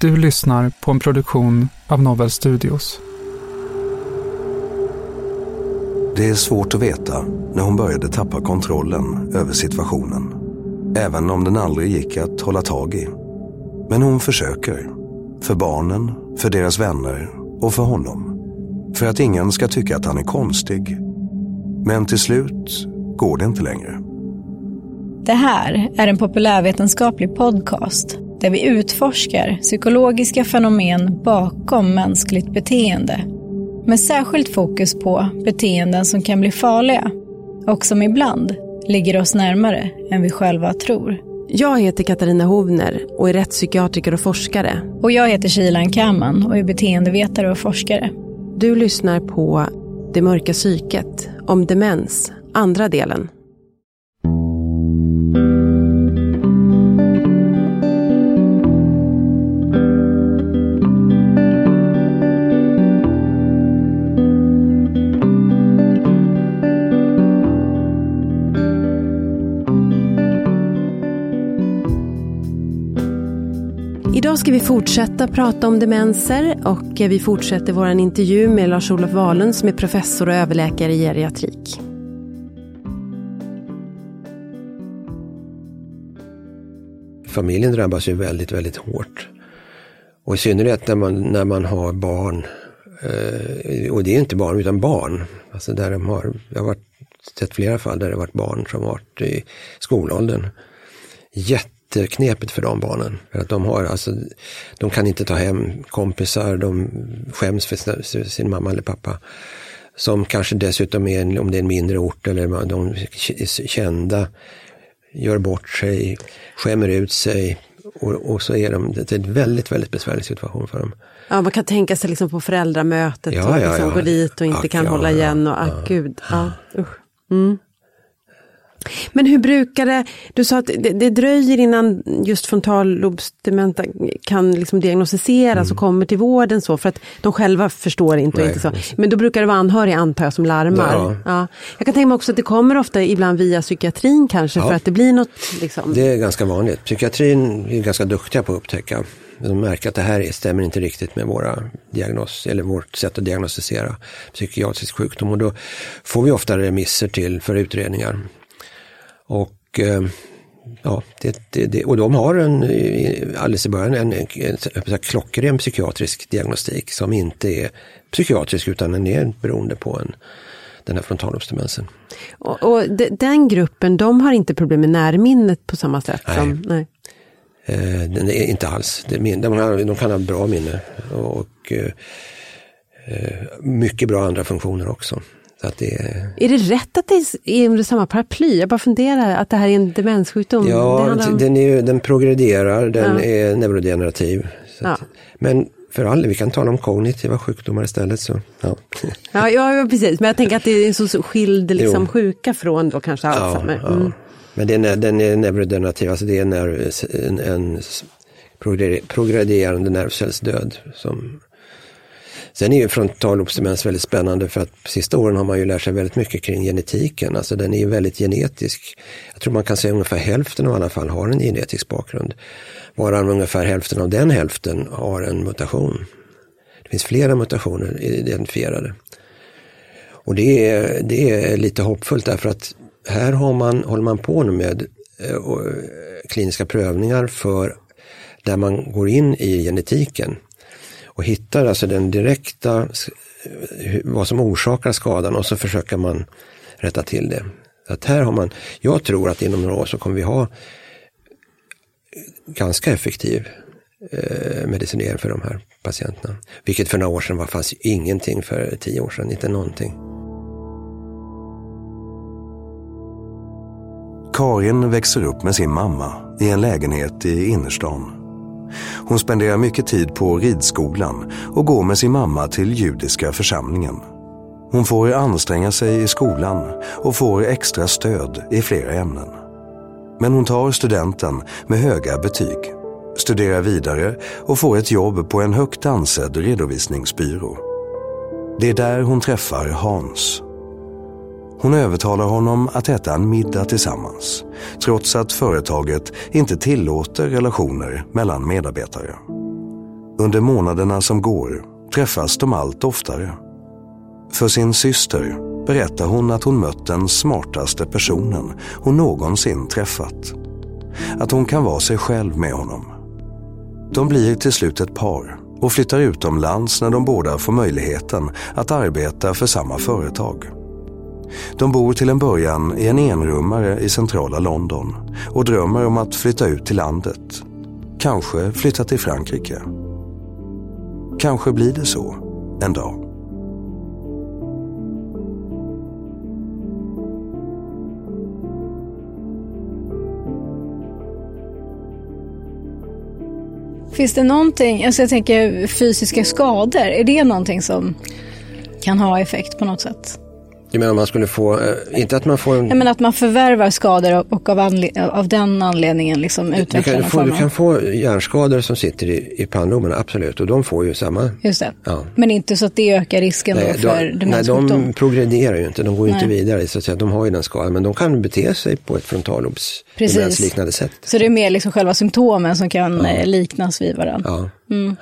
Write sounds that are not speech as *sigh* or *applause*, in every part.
Du lyssnar på en produktion av Novel Studios. Det är svårt att veta när hon började tappa kontrollen över situationen. Även om den aldrig gick att hålla tag i. Men hon försöker. För barnen, för deras vänner och för honom. För att ingen ska tycka att han är konstig. Men till slut går det inte längre. Det här är en populärvetenskaplig podcast där vi utforskar psykologiska fenomen bakom mänskligt beteende. Med särskilt fokus på beteenden som kan bli farliga och som ibland ligger oss närmare än vi själva tror. Jag heter Katarina Hovner och är rättspsykiatriker och forskare. Och jag heter Shilan Kaman och är beteendevetare och forskare. Du lyssnar på Det mörka psyket om demens, andra delen. Idag ska vi fortsätta prata om demenser och vi fortsätter vår intervju med Lars-Olof Wahlund som är professor och överläkare i geriatrik. Familjen drabbas ju väldigt, väldigt hårt. Och i synnerhet när man, när man har barn. Eh, och det är inte barn utan barn. Alltså där de har, jag har varit, sett flera fall där det varit barn som varit i skolåldern. Jätteknepigt för de barnen. För att de har alltså, de kan inte ta hem kompisar, de skäms för sin, sin mamma eller pappa. Som kanske dessutom är, om det är en mindre ort eller de är kända, gör bort sig, skämmer ut sig. Och, och så är de, det är en väldigt, väldigt besvärlig situation för dem. Ja, man kan tänka sig liksom på föräldramötet Ja, och ja, liksom ja. gå dit och inte Ack, kan ja, hålla ja, igen och ja. ack gud. Ja. Mm. Men hur brukar det, du sa att det, det dröjer innan just frontallobsdementa kan liksom diagnostiseras och kommer till vården så för att de själva förstår inte. Mm. Nej, inte så. Men då brukar det vara anhöriga antar jag som larmar. Ja. Ja. Jag kan tänka mig också att det kommer ofta ibland via psykiatrin kanske för Ja. att det blir något liksom. Det är ganska vanligt. Psykiatrin är ganska duktiga på att upptäcka. De märker att det här stämmer inte riktigt med våra diagnos, eller vårt sätt att diagnostisera psykiatrisk sjukdom. Och då får vi ofta remisser till för utredningar. Och eh, ja, det, det, det, och de har en, alldeles i början en, en, en klockren psykiatrisk diagnostik som inte är psykiatrisk utan den är beroende på en, den här frontalobsdemensen. Och, och de, den gruppen, de har inte problem med närminnet på samma sätt? Nej. Som, nej. Eh, den är inte alls. De, de, de kan ha bra minne och eh, mycket bra andra funktioner också. Det är... är det rätt att det är under samma paraply? Jag bara funderar att det här är en demenssjukdom. Ja, om... den, är, den progrederar, den ja. är neurodegenerativ. Ja. Att, men för all vi kan tala om kognitiva sjukdomar istället. Så, ja. Ja, ja, precis, men jag tänker att det är en så skild liksom, sjuka från då kanske Alzheimer. Ja, mm. Men den är, den är neurodegenerativ, alltså det är en, en progredierande nervcellsdöd som Sen är ju frontallobsdemens väldigt spännande för att på sista åren har man ju lärt sig väldigt mycket kring genetiken. Alltså den är ju väldigt genetisk. Jag tror man kan säga ungefär hälften av alla fall har en genetisk bakgrund. Varav ungefär hälften av den hälften har en mutation. Det finns flera mutationer identifierade. Och det är, det är lite hoppfullt därför att här har man, håller man på nu med eh, eh kliniska prövningar för där man går in i genetiken och hittar alltså den direkta, vad som orsakar skadan och så försöker man rätta till det. Så att här har man, jag tror att inom några år så kommer vi ha ganska effektiv eh, medicinering för de här patienterna. Vilket för några år sedan var fanns ingenting för tio år sedan, inte någonting. Karin växer upp med sin mamma i en lägenhet i innerstan. Hon spenderar mycket tid på ridskolan och går med sin mamma till judiska församlingen. Hon får anstränga sig i skolan och får extra stöd i flera ämnen. Men hon tar studenten med höga betyg, studerar vidare och får ett jobb på en högt ansedd redovisningsbyrå. Det är där hon träffar Hans. Hon övertalar honom att äta en middag tillsammans, trots att företaget inte tillåter relationer mellan medarbetare. Under månaderna som går träffas de allt oftare. För sin syster berättar hon att hon mött den smartaste personen hon någonsin träffat. Att hon kan vara sig själv med honom. De blir till slut ett par och flyttar utomlands när de båda får möjligheten att arbeta för samma företag. De bor till en början i en enrummare i centrala London och drömmer om att flytta ut till landet. Kanske flytta till Frankrike. Kanske blir det så en dag. Finns det någonting, alltså jag tänker fysiska skador, är det någonting som kan ha effekt på något sätt? Du menar man skulle få, eh, inte att man får en... Jag menar att man förvärvar skador och av, av den anledningen liksom utvecklar du kan, få, du kan få hjärnskador som sitter i, i pannloben, absolut, och de får ju samma. Just det, ja. men inte så att det ökar risken nej, då för demenssjukdom? Nej, de progrederar ju inte, de går ju inte vidare, så att säga, de har ju den skadan, men de kan bete sig på ett frontallobsdemensliknande sätt. Så det är mer liksom själva symptomen som kan ja. Eh, liknas vid varandra? Ja. Mm.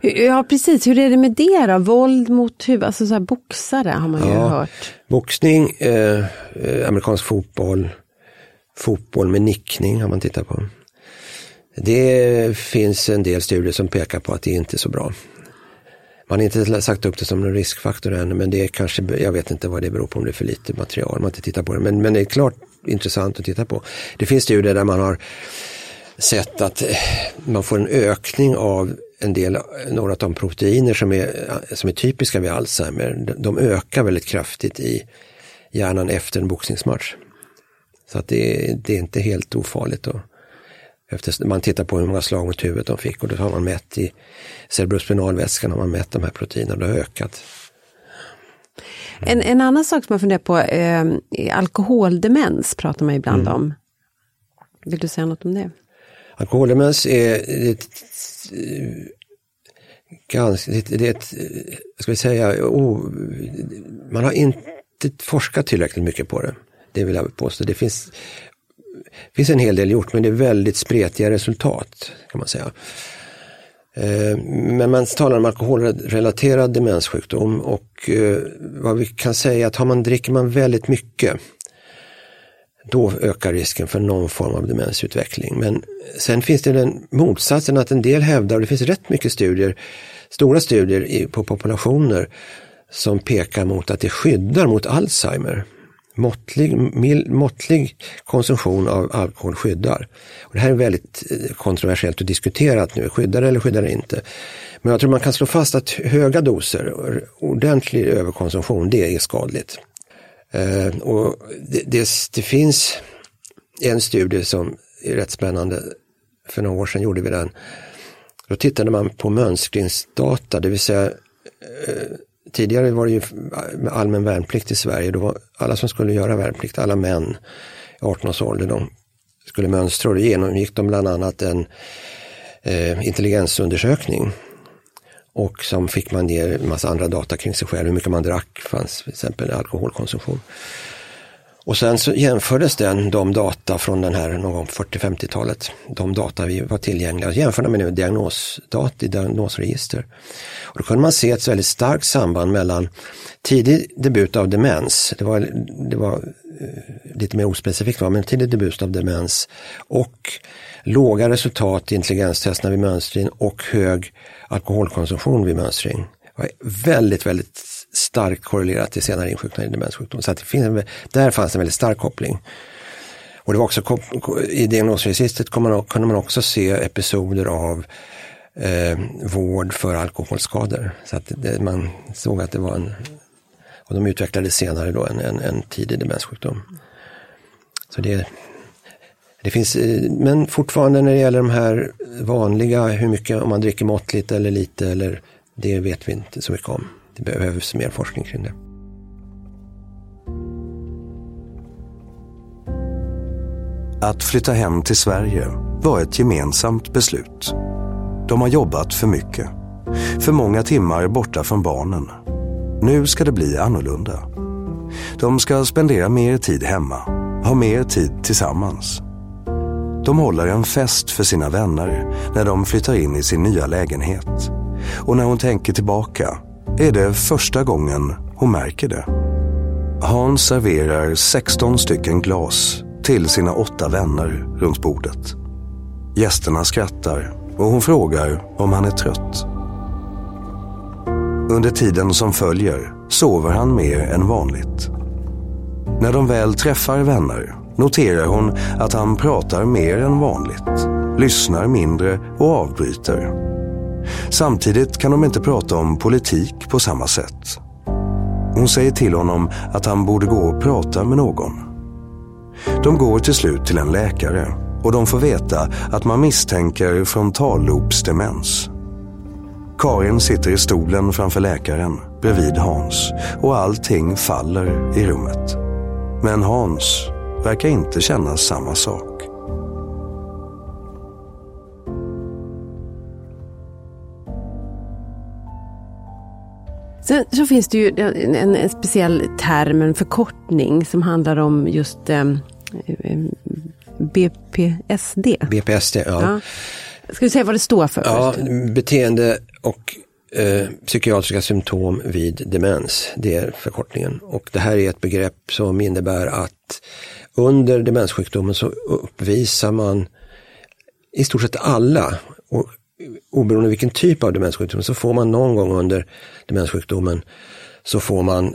Ja, precis. Hur är det med det då? Våld mot huvud, alltså så här boxare har man ju ja, hört. Boxning, eh, eh, amerikansk fotboll, fotboll med nickning har man tittat på. Det finns en del studier som pekar på att det inte är så bra. Man har inte sagt upp det som en riskfaktor ännu, men det är kanske, jag vet inte vad det beror på, om det är för lite material, man har inte tittat på det. Men, men det är klart intressant att titta på. Det finns studier där man har sett att eh, man får en ökning av en del, några av de proteiner som är, som är typiska vid Alzheimer, de ökar väldigt kraftigt i hjärnan efter en boxningsmatch. Så att det, det är inte helt ofarligt. Då. Efter, man tittar på hur många slag mot huvudet de fick och då har man mätt i cerebrospinalvätskan har man mätt de här proteinerna, det har ökat. En, en annan sak som jag funderar på, eh, alkoholdemens pratar man ibland mm. om. Vill du säga något om det? Alkoholdemens är ett, ganska, det är ett, ska vi säga, oh, man har inte forskat tillräckligt mycket på det. Det vill jag påstå. Det finns, finns en hel del gjort men det är väldigt spretiga resultat kan man säga. Eh, men man talar om alkoholrelaterad demenssjukdom och eh, vad vi kan säga är att har man, dricker man väldigt mycket då ökar risken för någon form av demensutveckling. Men sen finns det den motsatsen att en del hävdar, och det finns rätt mycket studier, stora studier på populationer som pekar mot att det skyddar mot Alzheimer. Måttlig, mild, måttlig konsumtion av alkohol skyddar. Och det här är väldigt eh, kontroversiellt och diskuterat nu, skyddar eller skyddar det inte. Men jag tror man kan slå fast att höga doser, ordentlig överkonsumtion, det är skadligt. Eh, och det, det, det, finns en studie som är rätt spännande. För några år sedan gjorde vi den. Då tittade man på mönstringsdata, det vill säga eh, tidigare var det ju allmän värnplikt i Sverige. Då var alla som skulle göra värnplikt, alla män i 18 års ålder, de skulle mönstra och då genomgick de bland annat en eh, intelligensundersökning och som fick man ner en massa andra data kring sig själv, hur mycket man drack, fanns till exempel alkoholkonsumtion. Och sen så jämfördes den, de data från den här någon gång 40-50-talet, de data vi var tillgängliga, jämförda med diagnosdata i diagnosregister. Och då kunde man se ett väldigt starkt samband mellan tidig debut av demens, det var, det var lite mer ospecifikt, men tidig debut av demens och låga resultat i intelligenstesterna vid mönstring och hög alkoholkonsumtion vid mönstring. Var väldigt, väldigt starkt korrelerat till senare insjuknande i demenssjukdom. Så att det finns, där fanns en väldigt stark koppling. Och det var också i diagnosregistret kunde man också se episoder av eh, vård för alkoholskador. Så att det, man såg att det var en, och de utvecklade senare då en, en, en tidig demenssjukdom. Så det, det finns, eh, men fortfarande när det gäller de här vanliga, hur mycket, om man dricker måttligt eller lite, eller det vet vi inte så mycket om. Det behövs mer forskning kring det. Att flytta hem till Sverige var ett gemensamt beslut. De har jobbat för mycket. För många timmar borta från barnen. Nu ska det bli annorlunda. De ska spendera mer tid hemma, ha mer tid tillsammans. De håller en fest för sina vänner när de flyttar in i sin nya lägenhet. Och när hon tänker tillbaka är det första gången hon märker det. Hans serverar 16 stycken glas till sina åtta vänner runt bordet. Gästerna skrattar och hon frågar om han är trött. Under tiden som följer sover han mer än vanligt. När de väl träffar vänner noterar hon att han pratar mer än vanligt, lyssnar mindre och avbryter. Samtidigt kan de inte prata om politik på samma sätt. Hon säger till honom att han borde gå och prata med någon. De går till slut till en läkare och de får veta att man misstänker frontallobsdemens. Karin sitter i stolen framför läkaren bredvid Hans och allting faller i rummet. Men Hans verkar inte känna samma sak. Sen så finns det ju en, en speciell term, en förkortning som handlar om just eh, BPSD. BPSD, ja. ja. Ska du säga vad det står för? Ja, först? beteende och eh, psykiatriska symptom vid demens. Det är förkortningen. Och det här är ett begrepp som innebär att under demenssjukdomen så uppvisar man i stort sett alla, och oberoende vilken typ av demenssjukdom, så får man någon gång under demenssjukdomen så får man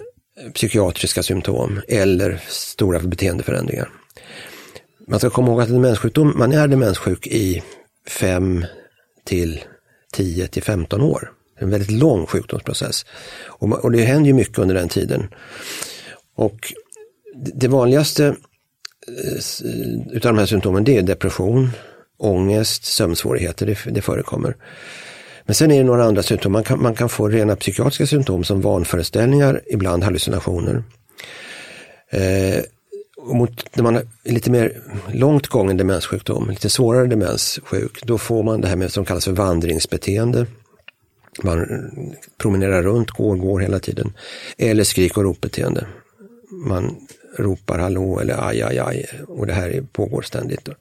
psykiatriska symptom eller stora beteendeförändringar. Man ska komma ihåg att en demenssjukdom, man är demenssjuk i 5 till 10 till 15 år. En väldigt lång sjukdomsprocess. Och, och det händer ju mycket under den tiden. Och det vanligaste eh, eh, utav de här symptomen det är depression, ångest, sömnsvårigheter, det, det förekommer. Men sen är det några andra symptom. Man kan, man kan få rena psykiatriska symptom som vanföreställningar, ibland hallucinationer. Eh, mot, när man är lite mer långt gången demenssjukdom, lite svårare demenssjuk, då får man det här med som kallas för vandringsbeteende. Man promenerar runt, går, går hela tiden. Eller skrik och ropbeteende. Man ropar hallå eller aj, aj, aj. Och det här pågår ständigt. Och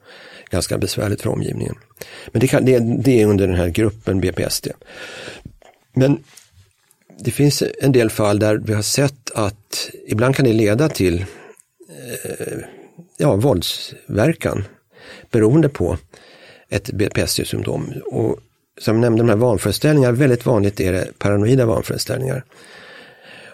ganska besvärligt för omgivningen. Men det, kan, det, det är under den här gruppen BPSD. Men det finns en del fall där vi har sett att ibland kan det leda till Eh, ja, våldsverkan beroende på ett BPS-symptom. Och som jag nämnde, de här vanföreställningarna, väldigt vanligt är det paranoida vanföreställningar.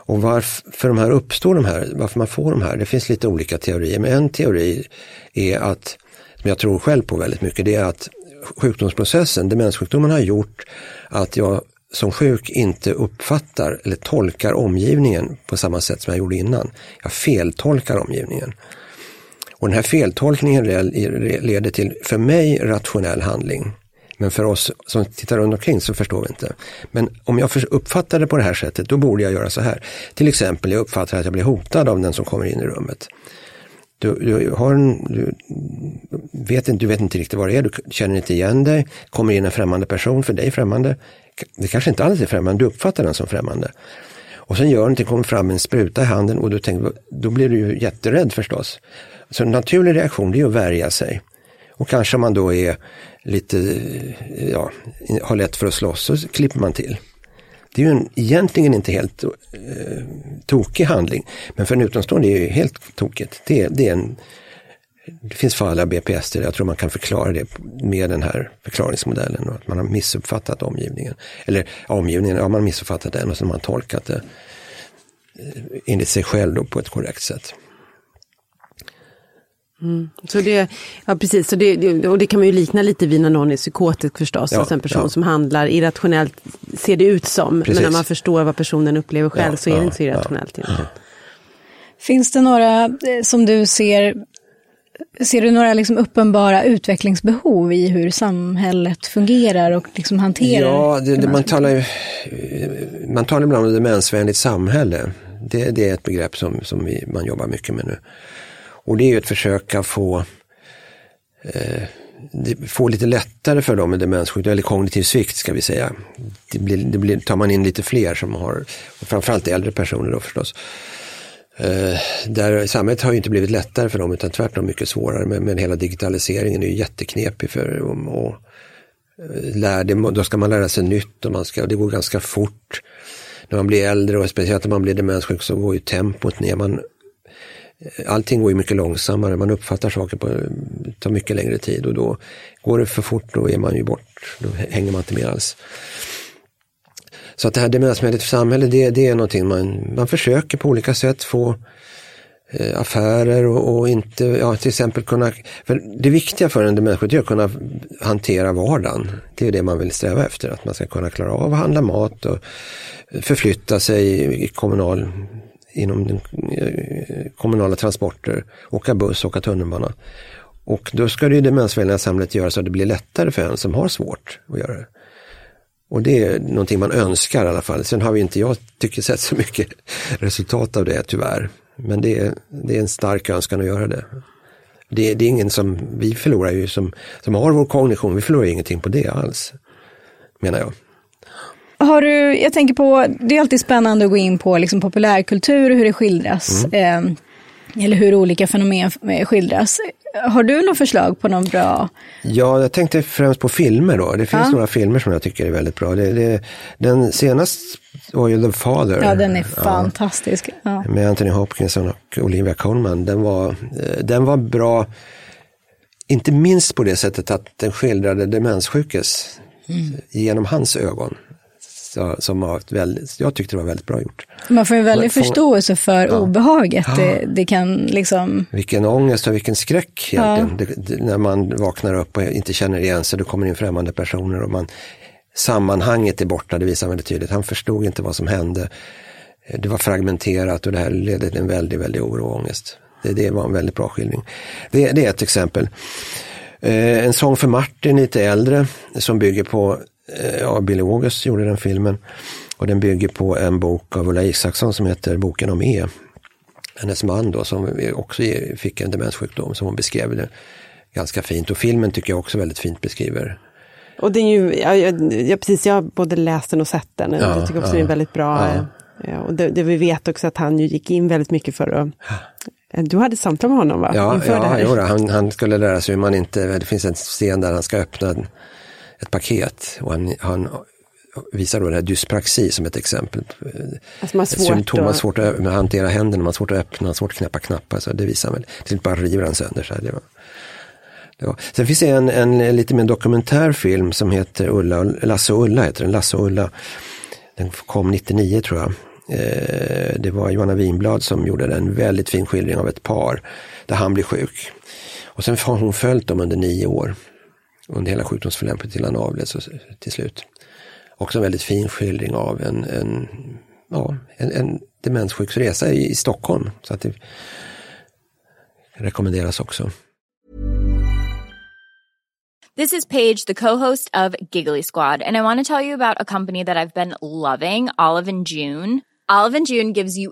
Och varför de här uppstår, de här, varför man får de här, det finns lite olika teorier. Men en teori är att, som jag tror själv på väldigt mycket, det är att sjukdomsprocessen, demenssjukdomen har gjort att jag som sjuk inte uppfattar eller tolkar omgivningen på samma sätt som jag gjorde innan. Jag feltolkar omgivningen. Och den här feltolkningen leder till, för mig, rationell handling. Men för oss som tittar runt omkring så förstår vi inte. Men om jag uppfattar det på det här sättet, då borde jag göra så här. Till exempel, jag uppfattar att jag blir hotad av den som kommer in i rummet. Du, du, har en, du, vet inte, du vet inte riktigt vad det är, du känner inte igen dig, kommer in en främmande person, för dig främmande. Det kanske inte alls är främmande, du uppfattar den som främmande. Och sen gör någonting, kommer fram en spruta i handen och du tänker, då blir du ju jätterädd förstås. Så en naturlig reaktion det är att värja sig. Och kanske man då är lite, eh, ja, har lätt för att slåss så klipper man till. Det är ju en, egentligen inte helt eh, tokig handling, men för en utomstående är det ju helt tokigt. Det, det, är en, det finns fall av BPS där jag tror man kan förklara det med den här förklaringsmodellen och att man har missuppfattat omgivningen. Eller omgivningen, ja man har missuppfattat den och så har man tolkat det eh, enligt sig själv då på ett korrekt sätt. Mm. Så det, ja precis, så det, och det kan man ju likna lite vid när någon är psykotisk förstås. Ja, alltså en person ja. som handlar irrationellt ser det ut som. Precis. Men när man förstår vad personen upplever själv ja, så är det inte så irrationellt. Ja, Finns det några eh, som du ser, ser du några liksom uppenbara utvecklingsbehov i hur samhället fungerar och liksom hanterar? Ja, det, det, man, talar ju, man talar ibland om demensvänligt samhälle. Det, det är ett begrepp som, som vi, man jobbar mycket med nu. Och det är ju ett försök att få eh, få lite lättare för dem med demenssjukdom, eller kognitiv svikt ska vi säga. Det, blir, det blir, tar man in lite fler som har, framförallt äldre personer då förstås. Eh, där samhället har ju inte blivit lättare för dem utan tvärtom mycket svårare. Men, men hela digitaliseringen är ju jätteknepig för dem. Och, eh, lär det, då ska man lära sig nytt och man ska, det går ganska fort. När man blir äldre och speciellt när man blir demenssjuk så går ju tempot ner. Man eh, allting går ju mycket långsammare, man uppfattar saker på, tar mycket längre tid och då går det för fort, då är man ju bort, då hänger man inte med alls. Så att det här demensmedlet för samhälle, det, det är någonting man, man försöker på olika sätt få eh, affärer och, och, inte, ja till exempel kunna, för det viktiga för en demenssjuk är att kunna hantera vardagen. Det är det man vill sträva efter, att man ska kunna klara av att handla mat och förflytta sig i kommunal inom den, eh, kommunala transporter, åka buss, åka tunnelbana. Och då ska det ju demensvänliga samhället göra så att det blir lättare för en som har svårt att göra det. Och det är någonting man önskar i alla fall. Sen har vi inte, jag tycker, sett så mycket *laughs* resultat av det tyvärr. Men det är, det är en stark önskan att göra det. Det, det är ingen som, vi förlorar ju som, som har vår kognition, vi förlorar ingenting på det alls. Menar jag. Har du, jag tänker på, det är alltid spännande att gå in på liksom populärkultur, hur det skildras. Mm. Eh, eller hur olika fenomen skildras. Har du något förslag på någon bra? Ja, jag tänkte främst på filmer då. Det finns ja. några filmer som jag tycker är väldigt bra. Det, det, den senaste var ju The Father. Ja, den är fantastisk. Ja. Med Anthony Hopkins och Olivia Colman. Den var, eh, den var bra, inte minst på det sättet att den skildrade demenssjukes mm. genom hans ögon som var väldigt, jag tyckte det var väldigt bra gjort. Man får en väldig får, förståelse för ja. obehaget. Ja. Det, det, kan liksom... Vilken ångest och vilken skräck egentligen. Ja. Det, det, när man vaknar upp och inte känner igen sig, då kommer in främmande personer och man sammanhanget är borta, det visar väldigt tydligt. Han förstod inte vad som hände. Det var fragmenterat och det här ledde till en väldigt, väldigt oro och ångest. Det, det var en väldigt bra skildring. Det, det är ett exempel. Eh, en sång för Martin, lite äldre, som bygger på ja, Billy August gjorde den filmen. Och den bygger på en bok av Ulla Isaksson som heter Boken om E. Hennes man då som också fick en demenssjukdom som hon beskrev det ganska fint. Och filmen tycker jag också väldigt fint beskriver. Och det är ju, ja, jag, precis, jag har både läst den och sett den. Ja, jag tycker också ja, det är väldigt bra. Ja. Och det, det, vi vet också att han ju gick in väldigt mycket för att du hade samtal med honom va? Ja, Inför ja det han, han skulle lära sig hur man inte, det finns en scen där han ska öppna ett paket och han, han visar då det här dyspraxi som ett exempel. Alltså man har svårt Symptom, man har svårt att hantera händerna, man har svårt att öppna, svårt att knäppa knappar. Så det visar väl, till inte bara river han sönder. Så här, det var, det var. Sen finns det en, en lite mer dokumentär film som heter Ulla, Lasse och Ulla, heter den, Lasse och Ulla. Den kom 99 tror jag. Eh, det var Johanna Winblad som gjorde den, en väldigt fin skildring av ett par där han blir sjuk. Och sen har hon följt dem under nio år. Under hela sjukdomsförloppet till han avled så, till slut. Också en väldigt fin skildring av en, en, ja, en, en demenssjuksresa i, i Stockholm. Så att det rekommenderas också. This is Paige, the co-host of Giggly Squad, and I want to tell you about a company that I've been loving, Olive and June. Olive and June gives you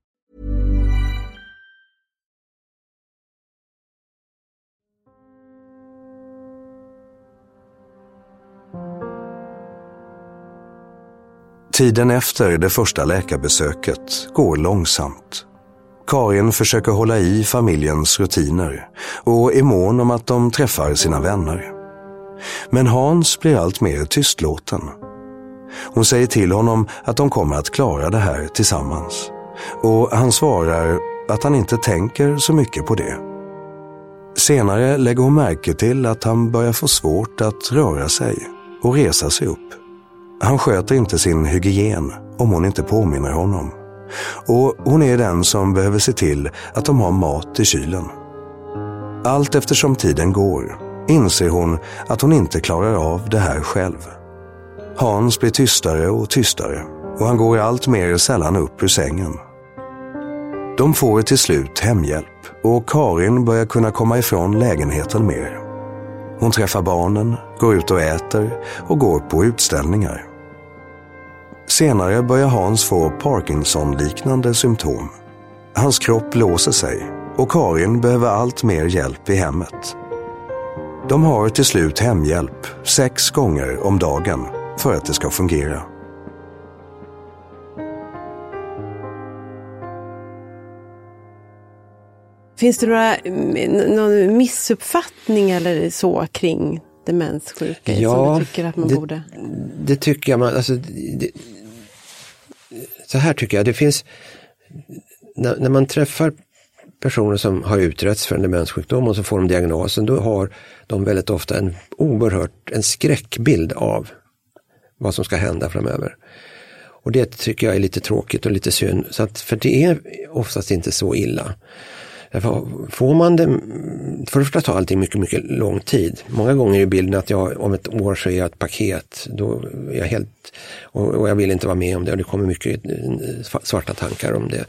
Tiden efter det första läkarbesöket går långsamt. Karin försöker hålla i familjens rutiner och är mån om att de träffar sina vänner. Men Hans blir allt mer tystlåten. Hon säger till honom att de kommer att klara det här tillsammans. Och han svarar att han inte tänker så mycket på det. Senare lägger hon märke till att han börjar få svårt att röra sig och resa sig upp. Han sköter inte sin hygien om hon inte påminner honom. Och hon är den som behöver se till att de har mat i kylen. Allt eftersom tiden går inser hon att hon inte klarar av det här själv. Hans blir tystare och tystare och han går allt mer sällan upp ur sängen. De får till slut hemhjälp och Karin börjar kunna komma ifrån lägenheten mer. Hon träffar barnen, går ut och äter och går på utställningar. Senare börjar Hans få Parkinson-liknande symptom. Hans kropp låser sig och Karin behöver allt mer hjälp i hemmet. De har till slut hemhjälp sex gånger om dagen för att det ska fungera. Finns det några, någon missuppfattning eller så kring demenssjuka Ja, som du tycker att man det, borde? Det tycker jag. Man, alltså, det, så här tycker jag, det finns, när, när man träffar personer som har utretts för en demenssjukdom och så får de diagnosen, då har de väldigt ofta en oerhört, en skräckbild av vad som ska hända framöver. Och det tycker jag är lite tråkigt och lite synd, så att, för det är oftast inte så illa. Därför får man det, för det första tar allting mycket, mycket lång tid. Många gånger är bilden att jag om ett år så är jag ett paket. Då är jag helt, och, och jag vill inte vara med om det och det kommer mycket eh, svarta tankar om det.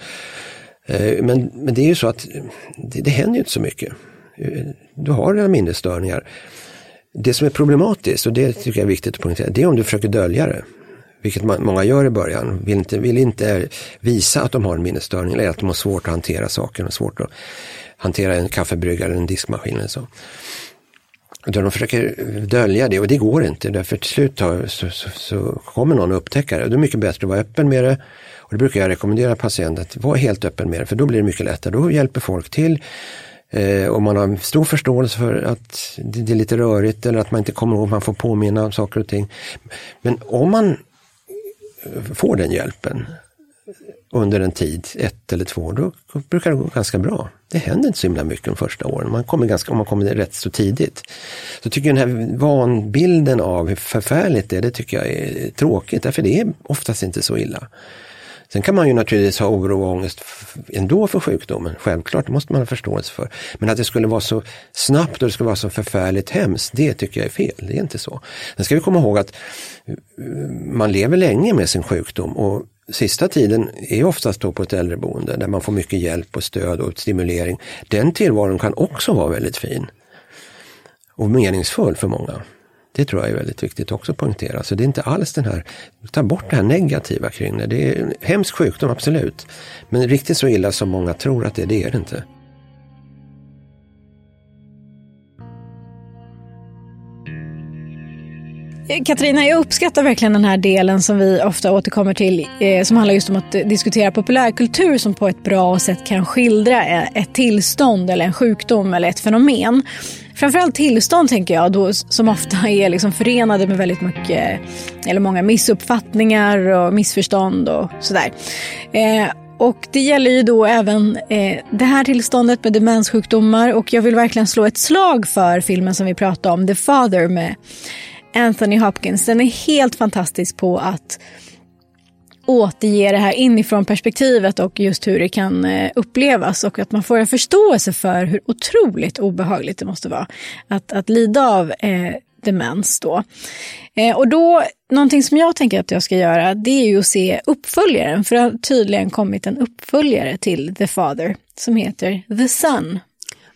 Eh, men, men det är ju så att det, det händer ju inte så mycket. Eh, du har dina minnesstörningar. Det som är problematiskt, och det tycker jag är viktigt att poängtera, det är om du försöker dölja det. Vilket man, många gör i början, vill inte, vill inte visa att de har en minnesstörning eller att de har svårt att hantera saker, och svårt att hantera en kaffebryggare eller en diskmaskin eller så. Utan de försöker dölja det och det går inte därför till slut så, så, så kommer någon att upptäcka det. Det är mycket bättre att vara öppen med det. Och det brukar jag rekommendera patienten att vara helt öppen med det för då blir det mycket lättare. Då hjälper folk till. Eh, och man har stor förståelse för att det, det är lite rörigt eller att man inte kommer ihåg, man får påminna om saker och ting. Men om man får den hjälpen under en tid, ett eller två år, då brukar det gå ganska bra. Det händer inte så himla mycket de första åren, man kommer ganska, om man kommer rätt så tidigt. Så tycker jag den här vanbilden av hur förfärligt det är, det tycker jag är tråkigt, därför det är oftast inte så illa. Sen kan man ju naturligtvis ha oro och ångest ändå för sjukdomen, självklart, det måste man ha förståelse för. Men att det skulle vara så snabbt och det skulle vara så förfärligt hemskt, det tycker jag är fel, det är inte så. Sen ska vi komma ihåg att eh, man lever länge med sin sjukdom och sista tiden är oftast då på ett äldreboende där man får mycket hjälp och stöd och stimulering. Den tillvaron kan också vara väldigt fin och meningsfull för många. Det tror jag är väldigt viktigt också att poängtera. Så det är inte alls den här, ta bort det här negativa kring det. Det är en hemsk sjukdom, absolut. Men riktigt så illa som många tror att det är, det är det inte. Eh, Katarina, jag uppskattar verkligen den här delen som vi ofta återkommer till eh, som handlar just om att eh, diskutera populärkultur som på ett bra sätt kan skildra eh, ett tillstånd eller en sjukdom eller ett fenomen. Framförallt tillstånd tänker jag då, som ofta är liksom förenade med väldigt mycket eh, eller många missuppfattningar och missförstånd och sådär. Eh, och det gäller ju då även eh, det här tillståndet med demenssjukdomar och jag vill verkligen slå ett slag för filmen som vi pratade om, The Father med Anthony Hopkins. Den är helt fantastisk på att återge det här inifrån perspektivet och just hur det kan eh, upplevas och att man får en förståelse för hur otroligt obehagligt det måste vara att, att lida av eh, demens då. Eh, och då, någonting som jag tänker att jag ska göra det är ju att se uppföljaren för det har tydligen kommit en uppföljare till The Father som heter The Son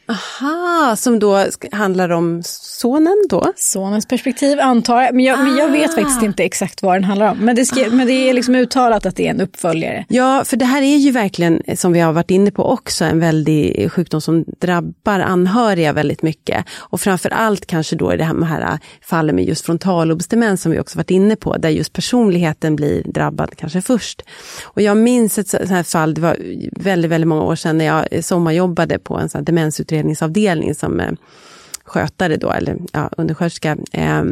Aha, som då handlar om sonen då? Sonens perspektiv antar jag, men jag, ah. men jag vet faktiskt inte exakt vad den handlar om. Men det, ska, men det är liksom uttalat att det är en uppföljare. Ja, för det här är ju verkligen, som vi har varit inne på också, en väldig sjukdom som drabbar anhöriga väldigt mycket. Och framför allt kanske då i det här, med här fallen med just frontallobsdemens som vi också varit inne på, där just personligheten blir drabbad kanske först. Och jag minns ett sånt här fall, det var väldigt, väldigt många år sedan när jag sommarjobbade på en sån demensutredning utredningsavdelning som eh, skötare då, eller ja, undersköterska. Eh,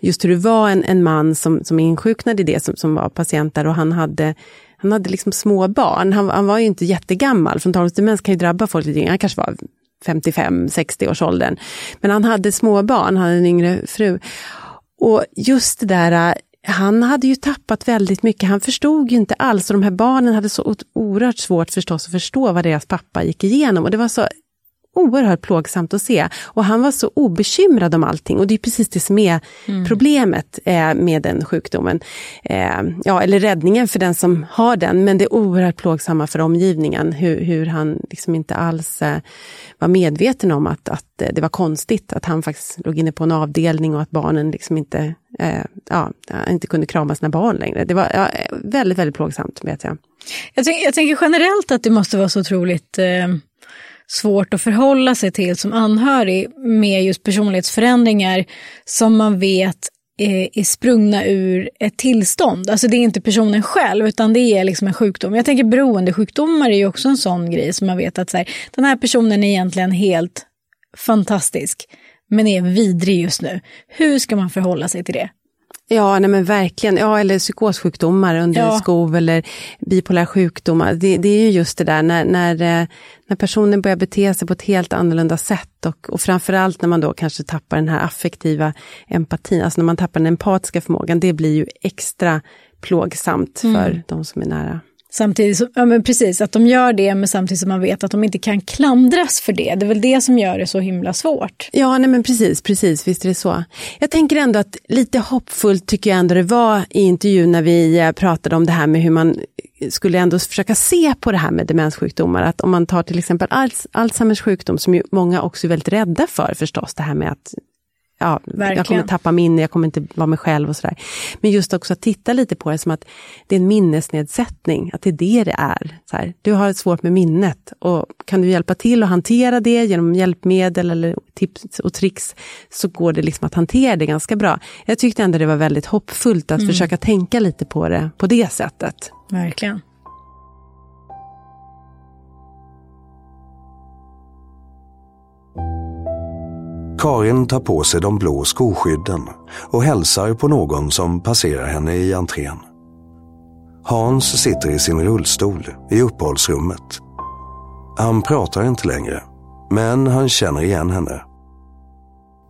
just hur det var en, en man som, som insjuknade i det, som, som var patient där och han hade han hade liksom små barn. Han, han var ju inte jättegammal. Frontalosdemens kan ju drabba folk lite yngre. Han kanske var 55-60 års åldern. Men han hade små barn, han hade en yngre fru. Och just det där, han hade ju tappat väldigt mycket. Han förstod ju inte alls. Och de här barnen hade så oerhört svårt förstås att förstå vad deras pappa gick igenom. Och det var så oerhört plågsamt att se. Och han var så obekymrad om allting och det är precis det som är mm. problemet eh, med den sjukdomen. Eh, ja, eller räddningen för den som har den, men det är oerhört plågsamma för omgivningen. Hur, hur han liksom inte alls eh, var medveten om att, att eh, det var konstigt att han faktiskt låg inne på en avdelning och att barnen liksom inte, eh, ja, inte kunde krama sina barn längre. Det var ja, väldigt, väldigt plågsamt vet jag. Jag, tänk, jag tänker generellt att det måste vara så otroligt eh svårt att förhålla sig till som anhörig med just personlighetsförändringar som man vet eh, är sprungna ur ett tillstånd. Alltså det är inte personen själv utan det är liksom en sjukdom. Jag tänker beroendesjukdomar är ju också en sån grej som man vet att så här, den här personen är egentligen helt fantastisk men är vidrig just nu. Hur ska man förhålla sig till det? Ja, nej men verkligen. Ja, eller psykossjukdomar under ja. skov eller bipolär sjukdomar. Det, det, är ju just det där när, när, eh, när personen börjar bete sig på ett helt annorlunda sätt och, och framförallt när man då kanske tappar den här affektiva empatin, alltså när man tappar den empatiska förmågan, det blir ju extra plågsamt mm. för de som är nära. Samtidigt som, ja men precis, att de gör det men samtidigt som man vet att de inte kan klandras för det. Det är väl det som gör det så himla svårt. Ja, nej men precis, precis, visst är det så. Jag tänker ändå att lite hoppfullt tycker jag ändå det var i intervjun när vi eh, pratade om det här med hur man skulle ändå försöka se på det här med demenssjukdomar. Att om man tar till exempel Alzheimers sjukdom som ju många också är väldigt rädda för förstås, det här med att ja, jag kommer tappa minne, jag kommer inte vara mig själv och sådär. Men just också att titta lite på det som att det är en minnesnedsättning, att det är det det är. Så här, du har svårt med minnet och kan du hjälpa till att hantera det genom hjälpmedel eller tips och tricks så går det liksom att hantera det ganska bra. Jag tyckte ändå det var väldigt hoppfullt att mm. försöka tänka lite på det på det sättet. Verkligen. Karin tar på sig de blå skoskydden och hälsar på någon som passerar henne i entrén. Hans sitter i sin rullstol i uppehållsrummet. Han pratar inte längre, men han känner igen henne.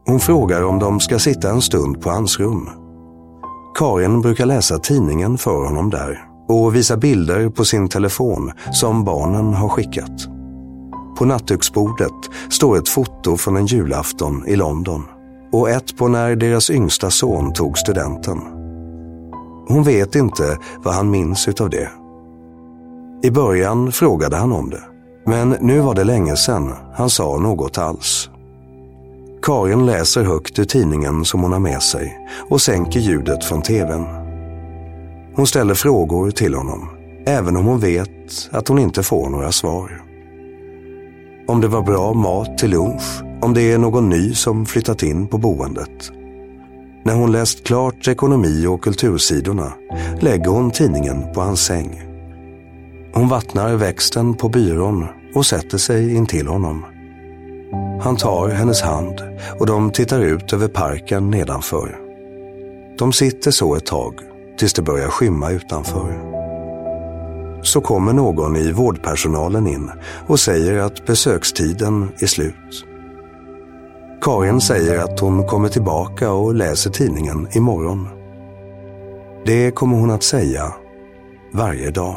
Hon frågar om de ska sitta en stund på hans rum. Karin brukar läsa tidningen för honom där och visa bilder på sin telefon som barnen har skickat. På nattduksbordet står ett foto från en julafton i London och ett på när deras yngsta son tog studenten. Hon vet inte vad han minns utav det. I början frågade han om det, men nu var det länge sedan han sa något alls. Karin läser högt ur tidningen som hon har med sig och sänker ljudet från tvn. Hon ställer frågor till honom, även om hon vet att hon inte får några svar om det var bra mat till lunch, om det är någon ny som flyttat in på boendet. När hon läst klart ekonomi och kultursidorna lägger hon tidningen på hans säng. Hon vattnar växten på byrån och sätter sig intill honom. Han tar hennes hand och de tittar ut över parken nedanför. De sitter så ett tag tills det börjar skymma utanför så kommer någon i vårdpersonalen in och säger att besökstiden är slut. Karin säger att hon kommer tillbaka och läser tidningen imorgon. Det kommer hon att säga varje dag.